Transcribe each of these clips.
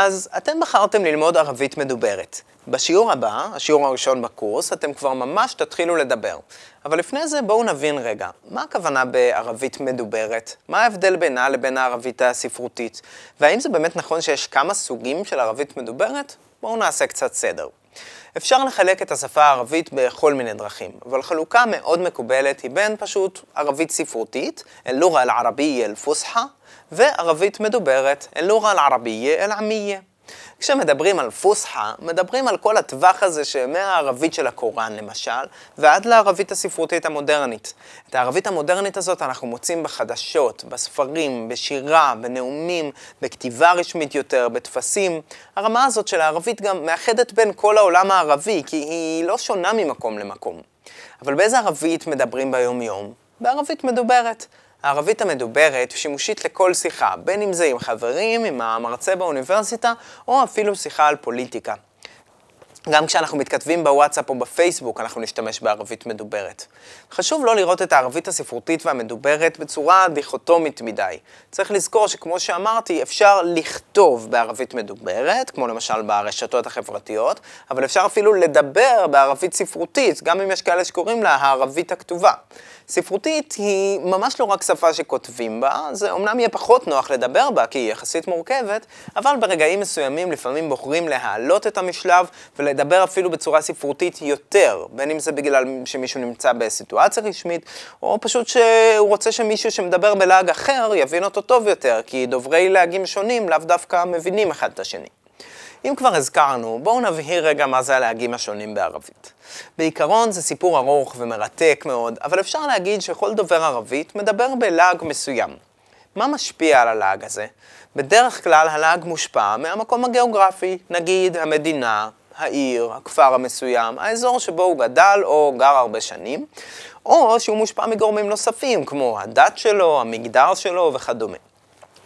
אז אתם בחרתם ללמוד ערבית מדוברת. בשיעור הבא, השיעור הראשון בקורס, אתם כבר ממש תתחילו לדבר. אבל לפני זה בואו נבין רגע, מה הכוונה בערבית מדוברת? מה ההבדל בינה לבין הערבית הספרותית? והאם זה באמת נכון שיש כמה סוגים של ערבית מדוברת? בואו נעשה קצת סדר. אפשר לחלק את השפה הערבית בכל מיני דרכים, אבל חלוקה מאוד מקובלת היא בין פשוט ערבית ספרותית, אל-לוגה אל-ערבייה אל-פוסחה, וערבית מדוברת, אל-לוגה אל-ערבייה אל-עמייה. כשמדברים על פוסחה, מדברים על כל הטווח הזה שמהערבית של הקוראן למשל, ועד לערבית הספרותית המודרנית. את הערבית המודרנית הזאת אנחנו מוצאים בחדשות, בספרים, בשירה, בנאומים, בכתיבה רשמית יותר, בטפסים. הרמה הזאת של הערבית גם מאחדת בין כל העולם הערבי, כי היא לא שונה ממקום למקום. אבל באיזה ערבית מדברים ביום-יום? בערבית מדוברת. הערבית המדוברת שימושית לכל שיחה, בין אם זה עם חברים, עם המרצה באוניברסיטה, או אפילו שיחה על פוליטיקה. גם כשאנחנו מתכתבים בוואטסאפ או בפייסבוק, אנחנו נשתמש בערבית מדוברת. חשוב לא לראות את הערבית הספרותית והמדוברת בצורה דיכוטומית מדי. צריך לזכור שכמו שאמרתי, אפשר לכתוב בערבית מדוברת, כמו למשל ברשתות החברתיות, אבל אפשר אפילו לדבר בערבית ספרותית, גם אם יש כאלה שקוראים לה הערבית הכתובה. ספרותית היא ממש לא רק שפה שכותבים בה, זה אומנם יהיה פחות נוח לדבר בה, כי היא יחסית מורכבת, אבל ברגעים מסוימים לפעמים בוחרים להעלות את המשלב ולדבר אפילו בצורה ספרותית יותר, בין אם זה בגלל שמישהו נמצא בסיטואציה רשמית, או פשוט שהוא רוצה שמישהו שמדבר בלעג אחר יבין אותו טוב יותר, כי דוברי להגים שונים לאו דווקא מבינים אחד את השני. אם כבר הזכרנו, בואו נבהיר רגע מה זה הלהגים השונים בערבית. בעיקרון זה סיפור ארוך ומרתק מאוד, אבל אפשר להגיד שכל דובר ערבית מדבר בלעג מסוים. מה משפיע על הלעג הזה? בדרך כלל הלעג מושפע מהמקום הגיאוגרפי, נגיד המדינה, העיר, הכפר המסוים, האזור שבו הוא גדל או גר הרבה שנים, או שהוא מושפע מגורמים נוספים, כמו הדת שלו, המגדר שלו וכדומה.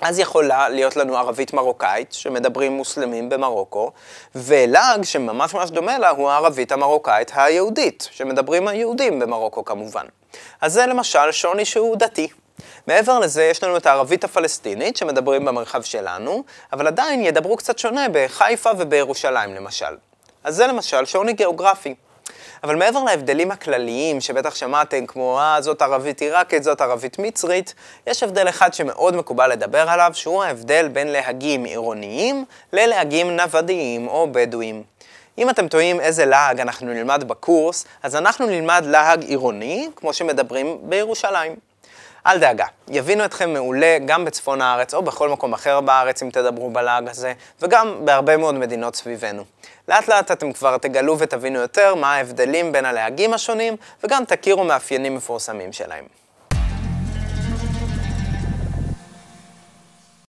אז יכולה להיות לנו ערבית מרוקאית, שמדברים מוסלמים במרוקו, ולעג שממש ממש דומה לה הוא הערבית המרוקאית היהודית, שמדברים היהודים במרוקו כמובן. אז זה למשל שוני שהוא דתי. מעבר לזה, יש לנו את הערבית הפלסטינית, שמדברים במרחב שלנו, אבל עדיין ידברו קצת שונה בחיפה ובירושלים למשל. אז זה למשל שוני גיאוגרפי. אבל מעבר להבדלים הכלליים שבטח שמעתם, כמו אה, זאת ערבית עיראקית, זאת ערבית מצרית, יש הבדל אחד שמאוד מקובל לדבר עליו, שהוא ההבדל בין להגים עירוניים ללהגים נוודיים או בדואיים. אם אתם טועים איזה להג אנחנו נלמד בקורס, אז אנחנו נלמד להג עירוני, כמו שמדברים בירושלים. אל דאגה, יבינו אתכם מעולה גם בצפון הארץ או בכל מקום אחר בארץ אם תדברו בלעג הזה, וגם בהרבה מאוד מדינות סביבנו. לאט לאט אתם כבר תגלו ותבינו יותר מה ההבדלים בין הלהגים השונים, וגם תכירו מאפיינים מפורסמים שלהם.